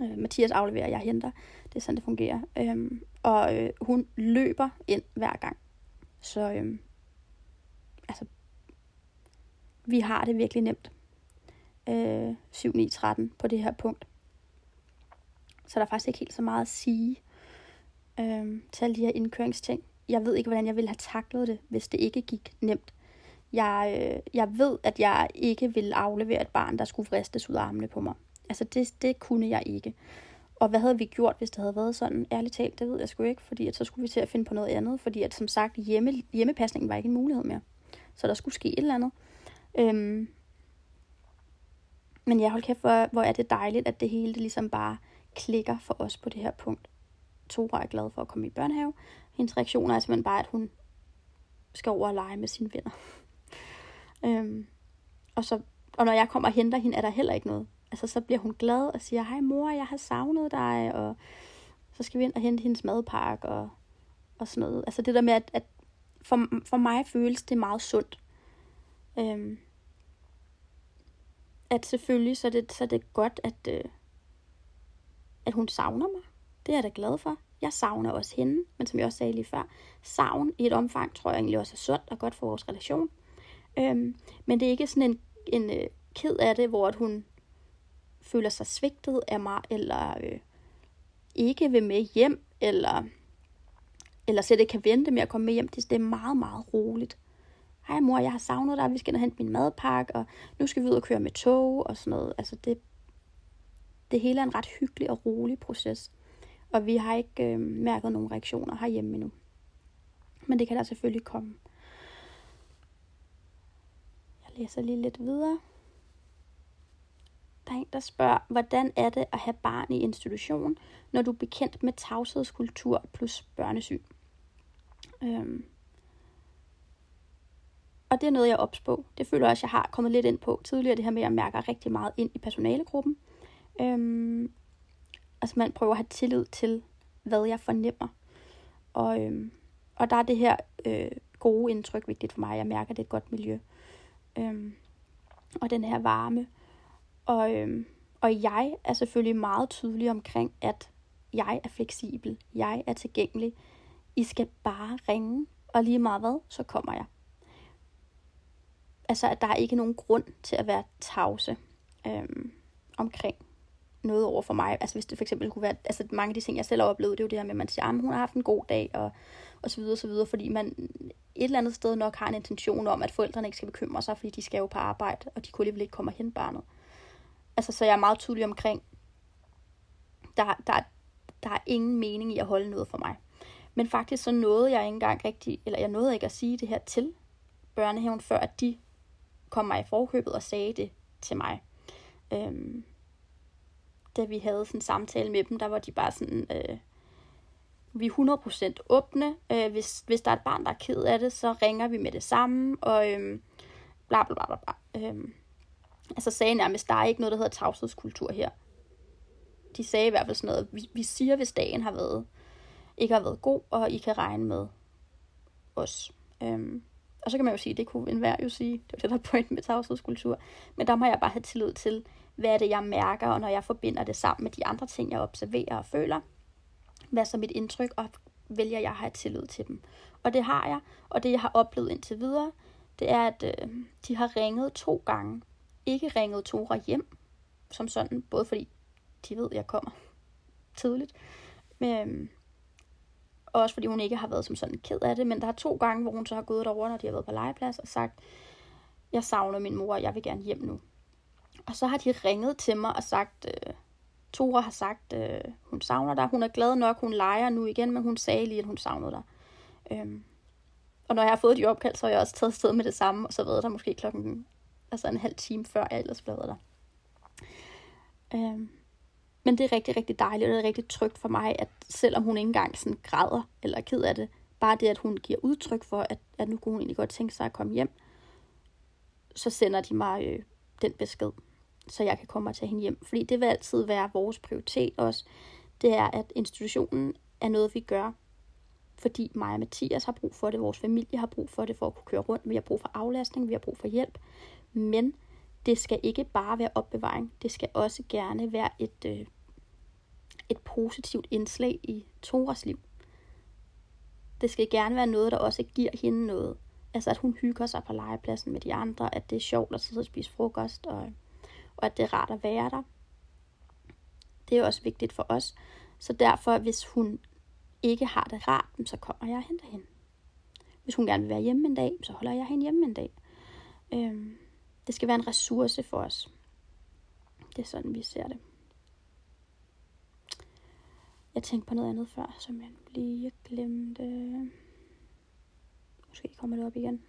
Øh, Mathias afleverer, jeg henter. Det er sådan, det fungerer. Øhm, og øh, hun løber ind hver gang. Så øhm, altså, vi har det virkelig nemt. Øh, 7, 9, 13 på det her punkt. Så der er faktisk ikke helt så meget at sige øh, til alle de her indkøringsting. Jeg ved ikke, hvordan jeg ville have taklet det, hvis det ikke gik nemt. Jeg, øh, jeg ved, at jeg ikke ville aflevere et barn, der skulle vristes ud af armene på mig. Altså det, det kunne jeg ikke. Og hvad havde vi gjort, hvis det havde været sådan? Ærligt talt, det ved jeg sgu ikke, fordi at så skulle vi til at finde på noget andet, fordi at som sagt, hjemme, hjemmepasningen var ikke en mulighed mere. Så der skulle ske et eller andet. Øhm, men jeg hold kæft, hvor, hvor er det dejligt, at det hele det ligesom bare klikker for os på det her punkt. Tora er glad for at komme i børnehave. Hendes reaktion er simpelthen bare, at hun skal over og lege med sine venner. [LAUGHS] øhm, og, så, og når jeg kommer og henter hende, er der heller ikke noget altså, så bliver hun glad og siger, hej mor, jeg har savnet dig, og så skal vi ind og hente hendes madpakke og, og sådan noget. Altså det der med, at, at for, for mig føles det meget sundt. Øhm, at selvfølgelig så er det, så er det godt, at, øh, at hun savner mig. Det er jeg da glad for. Jeg savner også hende, men som jeg også sagde lige før, savn i et omfang tror jeg egentlig også er sundt og godt for vores relation. Øhm, men det er ikke sådan en, en øh, ked af det, hvor at hun føler sig svigtet af mig, eller øh, ikke vil med hjem, eller, eller slet ikke kan vente med at komme med hjem. Det, det er meget, meget roligt. Hej mor, jeg har savnet dig, vi skal ind og hente min madpakke, og nu skal vi ud og køre med tog og sådan noget. Altså det, det hele er en ret hyggelig og rolig proces. Og vi har ikke øh, mærket nogen reaktioner herhjemme endnu. Men det kan der selvfølgelig komme. Jeg læser lige lidt videre. Der er en, der spørger, hvordan er det at have barn i institution, når du er bekendt med tavshedskultur plus børnesyn? Øhm. Og det er noget, jeg opspå. Det føler jeg også, jeg har kommet lidt ind på tidligere, det her med, at jeg mærker rigtig meget ind i personalegruppen. Øhm. Altså man prøver at have tillid til, hvad jeg fornemmer. Og, øhm. og der er det her øh, gode indtryk vigtigt for mig. Jeg mærker, at det er et godt miljø. Øhm. Og den her varme. Og, øhm, og jeg er selvfølgelig meget tydelig omkring, at jeg er fleksibel. Jeg er tilgængelig. I skal bare ringe, og lige meget hvad, så kommer jeg. Altså, at der er ikke nogen grund til at være tavse øhm, omkring noget over for mig. Altså, hvis det for eksempel kunne være, altså mange af de ting, jeg selv har oplevet, det er jo det her med, at man siger, ah, at hun har haft en god dag, og, og så videre, og så videre, fordi man et eller andet sted nok har en intention om, at forældrene ikke skal bekymre sig, fordi de skal jo på arbejde, og de kunne alligevel ikke komme og hente barnet. Altså, så jeg er meget tydelig omkring, der, der, der er ingen mening i at holde noget for mig. Men faktisk så nåede jeg ikke engang rigtig, eller jeg nåede ikke at sige det her til børnehaven, før at de kom mig i forkøbet og sagde det til mig. Øhm, da vi havde sådan en samtale med dem, der var de bare sådan, øh, vi er 100% åbne. Øh, hvis, hvis der er et barn, der er ked af det, så ringer vi med det samme, og øh, bla bla bla bla. Øh, altså sagde nærmest, der er ikke noget, der hedder tavshedskultur her. De sagde i hvert fald sådan noget, vi, vi siger, hvis dagen har været, ikke har været god, og I kan regne med os. Øhm, og så kan man jo sige, det kunne enhver jo sige, det var det, der er point med tavshedskultur. Men der må jeg bare have tillid til, hvad er det, jeg mærker, og når jeg forbinder det sammen med de andre ting, jeg observerer og føler, hvad er så mit indtryk, og vælger jeg at have tillid til dem. Og det har jeg, og det jeg har oplevet indtil videre, det er, at øh, de har ringet to gange ikke ringet Tora hjem, som sådan, både fordi de ved, at jeg kommer tidligt, men, og også fordi hun ikke har været som sådan ked af det, men der er to gange, hvor hun så har gået derover, når de har været på legeplads, og sagt, jeg savner min mor, og jeg vil gerne hjem nu. Og så har de ringet til mig og sagt, øh, Tora har sagt, øh, hun savner dig, hun er glad nok, hun leger nu igen, men hun sagde lige, at hun savnede dig. Øhm, og når jeg har fået de opkald, så har jeg også taget sted med det samme, og så været der måske klokken Altså en halv time før jeg ellers blev der. Øhm, men det er rigtig, rigtig dejligt, og det er rigtig trygt for mig, at selvom hun ikke engang sådan græder eller er ked af det, bare det, at hun giver udtryk for, at, at nu kunne hun egentlig godt tænke sig at komme hjem, så sender de mig øh, den besked, så jeg kan komme og tage hende hjem. Fordi det vil altid være vores prioritet også. Det er, at institutionen er noget, vi gør, fordi mig og Mathias har brug for det, vores familie har brug for det for at kunne køre rundt. Vi har brug for aflastning, vi har brug for hjælp. Men det skal ikke bare være opbevaring. Det skal også gerne være et, øh, et positivt indslag i Toras liv. Det skal gerne være noget, der også giver hende noget. Altså, at hun hygger sig på legepladsen med de andre, at det er sjovt at sidde og spise frokost, og, og at det er rart at være der. Det er også vigtigt for os. Så derfor, hvis hun ikke har det rart, så kommer jeg og henter hende. Hvis hun gerne vil være hjemme en dag, så holder jeg hende hjemme en dag. Øhm, det skal være en ressource for os. Det er sådan, vi ser det. Jeg tænkte på noget andet før, som jeg lige glemte. Måske kommer det op igen.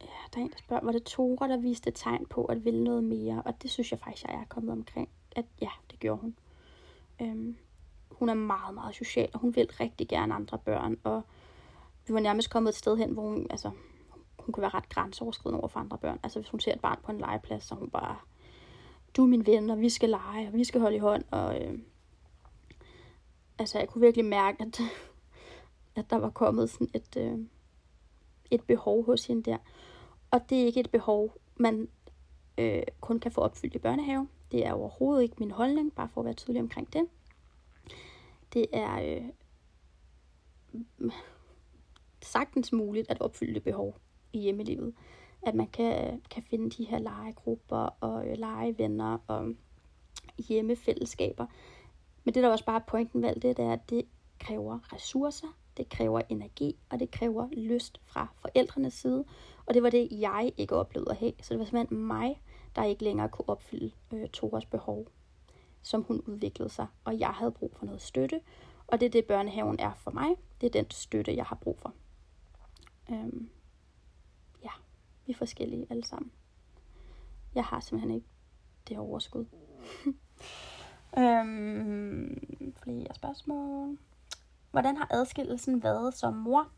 Ja, der er en, der spørger, var det Tora, der viste tegn på at ville noget mere? Og det synes jeg faktisk, jeg er kommet omkring. At ja, det gjorde hun. Øhm, hun er meget, meget social, og hun vil rigtig gerne andre børn. Og vi var nærmest kommet et sted hen, hvor hun, altså, hun kunne være ret grænseoverskridende over for andre børn. Altså hvis hun ser et barn på en legeplads, så hun bare, du er min ven, og vi skal lege, og vi skal holde i hånd. Og, øh, altså jeg kunne virkelig mærke, at, at der var kommet sådan et, øh, et behov hos hende der. Og det er ikke et behov, man øh, kun kan få opfyldt i børnehave. Det er overhovedet ikke min holdning, bare for at være tydelig omkring det. Det er øh, sagtens muligt at opfylde det behov i hjemmelivet. At man kan, kan finde de her legegrupper og øh, legevenner og hjemmefællesskaber. Men det der også bare er pointen ved det, det er, at det kræver ressourcer, det kræver energi, og det kræver lyst fra forældrenes side. Og det var det, jeg ikke oplevede at have. Så det var simpelthen mig, der ikke længere kunne opfylde øh, Toras behov, som hun udviklede sig. Og jeg havde brug for noget støtte, og det er det, børnehaven er for mig. Det er den støtte, jeg har brug for. Øhm, ja, vi er forskellige alle sammen. Jeg har simpelthen ikke det overskud. [LAUGHS] øhm, flere spørgsmål. Hvordan har adskillelsen været som mor?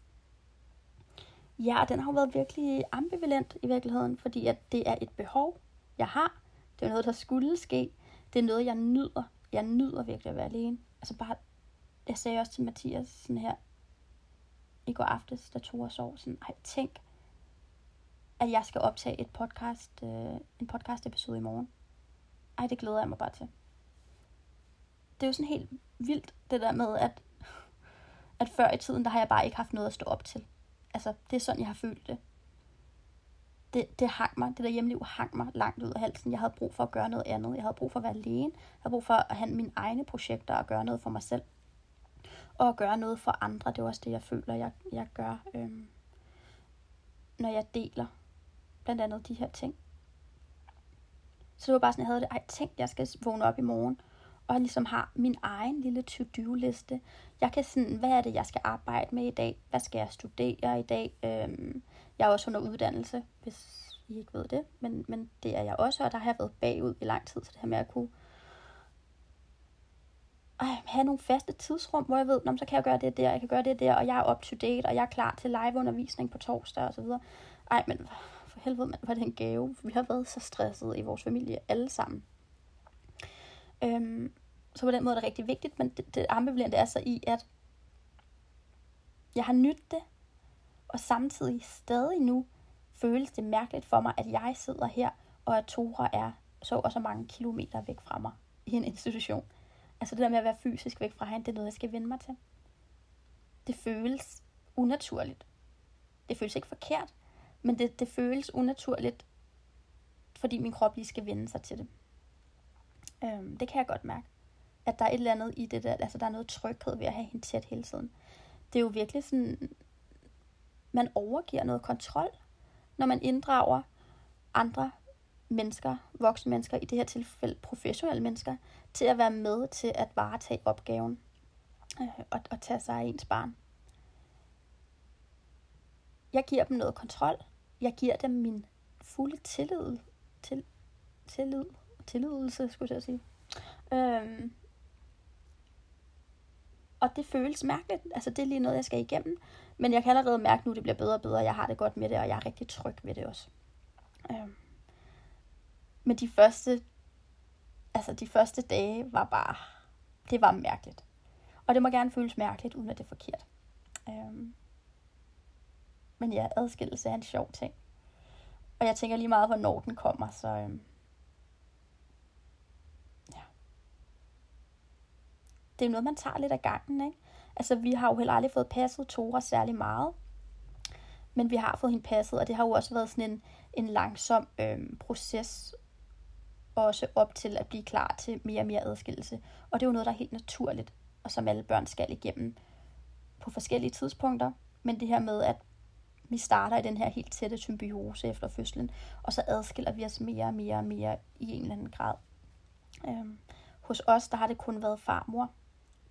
Ja, den har jo været virkelig ambivalent i virkeligheden, fordi at det er et behov, jeg har. Det er noget, der skulle ske. Det er noget, jeg nyder. Jeg nyder virkelig at være alene. Altså bare, jeg sagde også til Mathias sådan her, i går aftes, da to år sov, sådan, ej, tænk, at jeg skal optage et podcast, øh, en podcast episode i morgen. Ej, det glæder jeg mig bare til. Det er jo sådan helt vildt, det der med, at, at før i tiden, der har jeg bare ikke haft noget at stå op til. Altså, det er sådan, jeg har følt det. Det, det hang mig, det der hjemliv hang mig langt ud af halsen. Jeg havde brug for at gøre noget andet. Jeg havde brug for at være alene. Jeg havde brug for at have mine egne projekter og gøre noget for mig selv. Og at gøre noget for andre. Det er også det, jeg føler, jeg, jeg gør, øhm, når jeg deler blandt andet de her ting. Så det var bare sådan, jeg havde det, ej, tænk, jeg skal vågne op i morgen, og ligesom har min egen lille to-do-liste. Jeg kan sådan, hvad er det, jeg skal arbejde med i dag? Hvad skal jeg studere i dag? Øhm, jeg er også under uddannelse, hvis I ikke ved det, men, men det er jeg også, og der har jeg været bagud i lang tid, så det her med at kunne øh, have nogle faste tidsrum, hvor jeg ved, så kan jeg gøre det der, jeg kan gøre det der, og jeg er up to date, og jeg er klar til liveundervisning på torsdag og så videre. Ej, men for helvede, man, var det en gave. Vi har været så stresset i vores familie, alle sammen. Øhm, så på den måde er det rigtig vigtigt, men det, det ambivalente er så i, at jeg har nydt det, og samtidig stadig nu føles det mærkeligt for mig, at jeg sidder her, og at Tora er så og så mange kilometer væk fra mig i en institution. Altså det der med at være fysisk væk fra hende, det er noget, jeg skal vende mig til. Det føles unaturligt. Det føles ikke forkert, men det, det føles unaturligt, fordi min krop lige skal vende sig til det. Øhm, det kan jeg godt mærke. At der er et eller andet i det der, altså der er noget tryghed ved at have hende tæt hele tiden. Det er jo virkelig sådan, man overgiver noget kontrol, når man inddrager andre mennesker, voksne mennesker, i det her tilfælde professionelle mennesker, til at være med til at varetage opgaven øh, og, og tage sig af ens barn. Jeg giver dem noget kontrol. Jeg giver dem min fulde tillid. Til, tillid tilladelse, skulle jeg sige. Øhm, og det føles mærkeligt. Altså, det er lige noget, jeg skal igennem. Men jeg kan allerede mærke nu, at det bliver bedre og bedre. Jeg har det godt med det, og jeg er rigtig tryg ved det også. Øhm. Men de første, altså de første dage var bare, det var mærkeligt. Og det må gerne føles mærkeligt, uden at det er forkert. Øhm. Men ja, adskillelse er en sjov ting. Og jeg tænker lige meget, hvornår den kommer, så øhm. Det er noget, man tager lidt af gangen, ikke? Altså, vi har jo heller aldrig fået passet Tora særlig meget. Men vi har fået hende passet, og det har jo også været sådan en, en langsom øhm, proces, også op til at blive klar til mere og mere adskillelse. Og det er jo noget, der er helt naturligt, og som alle børn skal igennem på forskellige tidspunkter. Men det her med, at vi starter i den her helt tætte symbiose efter fødslen, og så adskiller vi os mere og mere og mere i en eller anden grad. Øhm, hos os, der har det kun været farmor,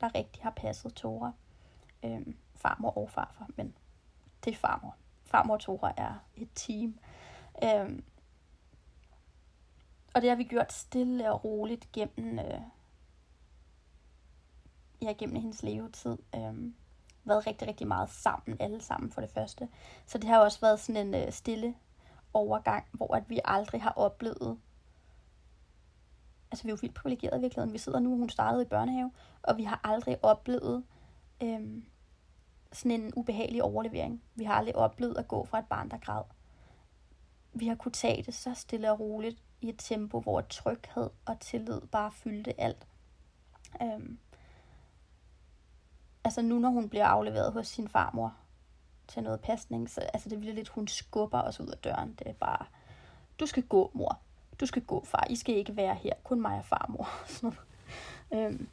der rigtig har passet Tora. Øhm, farmor og farfar, men det er farmor. Farmor og Tora er et team. Øhm, og det har vi gjort stille og roligt gennem, øh, ja, gennem hendes levetid. Øhm, været rigtig, rigtig meget sammen, alle sammen for det første. Så det har også været sådan en øh, stille overgang, hvor at vi aldrig har oplevet altså vi er jo vildt privilegerede i virkeligheden. Vi sidder nu, hun startede i børnehave, og vi har aldrig oplevet øhm, sådan en ubehagelig overlevering. Vi har aldrig oplevet at gå fra et barn, der græd. Vi har kunnet tage det så stille og roligt i et tempo, hvor tryghed og tillid bare fyldte alt. Øhm, altså nu, når hun bliver afleveret hos sin farmor til noget pasning, så altså det bliver lidt, hun skubber os ud af døren. Det er bare, du skal gå, mor du skal gå, far, I skal ikke være her, kun mig og farmor. [LAUGHS] øhm.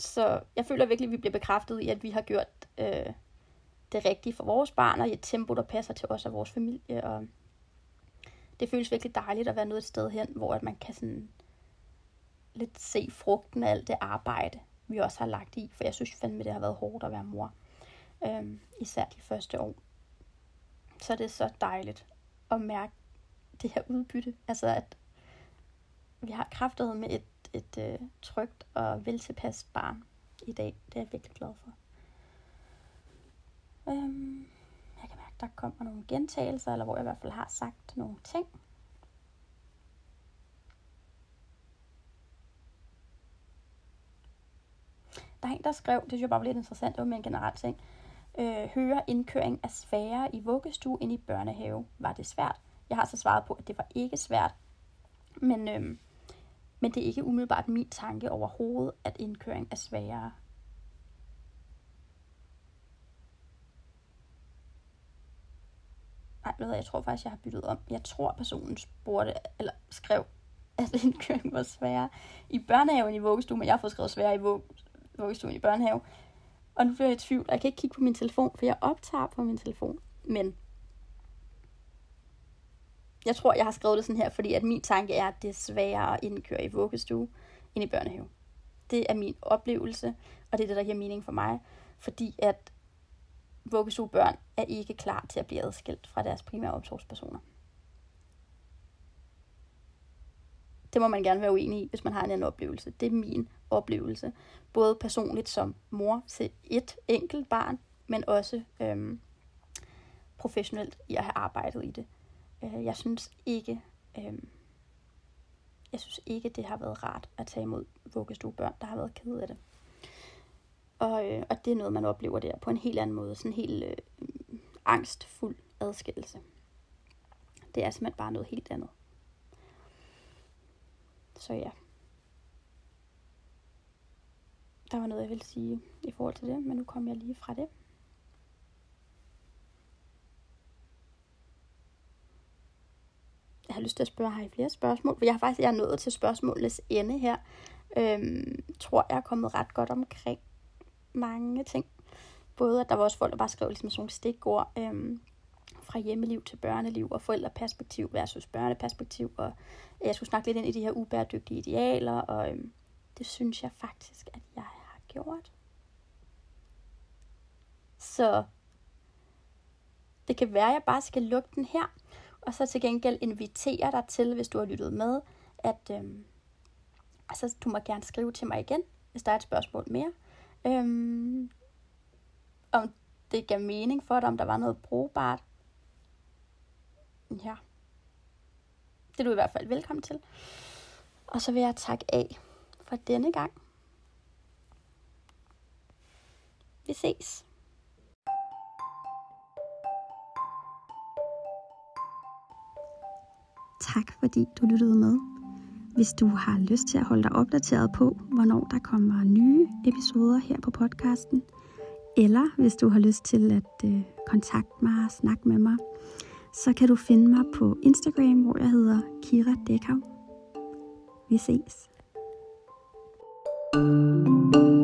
Så jeg føler virkelig, at vi bliver bekræftet i, at vi har gjort øh, det rigtige for vores barn, og i et tempo, der passer til os og vores familie. Og det føles virkelig dejligt at være nået et sted hen, hvor at man kan sådan lidt se frugten af alt det arbejde, vi også har lagt i. For jeg synes fandme, det har været hårdt at være mor. Øhm, især de første år. Så det er så dejligt at mærke det her udbytte. Altså at vi har kraftet med et, et øh, trygt og veltilpasset barn i dag. Det er jeg virkelig glad for. Øhm, jeg kan mærke, der kommer nogle gentagelser, eller hvor jeg i hvert fald har sagt nogle ting. Der er en, der skrev, det synes jeg bare var lidt interessant, det var med en generel ting. Øh, høre indkøring af sværere i vuggestue end i børnehave. Var det svært? Jeg har så svaret på, at det var ikke svært. Men, øhm, men det er ikke umiddelbart min tanke overhovedet, at indkøring er sværere. Nej, ved jeg, jeg tror faktisk, jeg har byttet om. Jeg tror, personen spurgte, eller skrev, at indkøring var sværere i børnehaven i vuggestue, men jeg har fået skrevet sværere i vuggestuen i børnehave. Og nu bliver jeg i tvivl, jeg kan ikke kigge på min telefon, for jeg optager på min telefon. Men jeg tror, jeg har skrevet det sådan her, fordi at min tanke er, at det er sværere at indkøre i vuggestue end i børnehave. Det er min oplevelse, og det er det, der giver mening for mig. Fordi at vuggestuebørn er ikke klar til at blive adskilt fra deres primære omsorgspersoner. Det må man gerne være uenig i, hvis man har en anden oplevelse. Det er min oplevelse. Både personligt som mor til et enkelt barn, men også øhm, professionelt i at have arbejdet i det. Øh, jeg synes ikke, øh, jeg synes ikke, det har været rart at tage imod vuggestuebørn, der har været ked af det. Og, øh, og det er noget, man oplever der på en helt anden måde. Sådan en helt øh, angstfuld adskillelse. Det er simpelthen bare noget helt andet. Så ja. Der var noget, jeg ville sige i forhold til det, men nu kom jeg lige fra det. Jeg har lyst til at spørge, har I flere spørgsmål? For jeg har faktisk jeg er nået til spørgsmålets ende her. Øhm, tror, jeg er kommet ret godt omkring mange ting. Både at der var også folk, der bare skrev ligesom sådan nogle stikord øhm, fra hjemmeliv til børneliv og forældreperspektiv versus børneperspektiv. Og jeg skulle snakke lidt ind i de her ubæredygtige idealer, og øhm, det synes jeg faktisk, at jeg har gjort. Så det kan være, at jeg bare skal lukke den her. Og så til gengæld inviterer dig til, hvis du har lyttet med, at øhm, altså, du må gerne skrive til mig igen, hvis der er et spørgsmål mere. Øhm, om det gav mening for dig, om der var noget brugbart. Ja. Det er du i hvert fald velkommen til. Og så vil jeg takke af for denne gang. Vi ses. Tak fordi du lyttede med. Hvis du har lyst til at holde dig opdateret på, hvornår der kommer nye episoder her på podcasten, eller hvis du har lyst til at øh, kontakte mig og snakke med mig, så kan du finde mig på Instagram, hvor jeg hedder Kira Dekau. Vi ses. thank you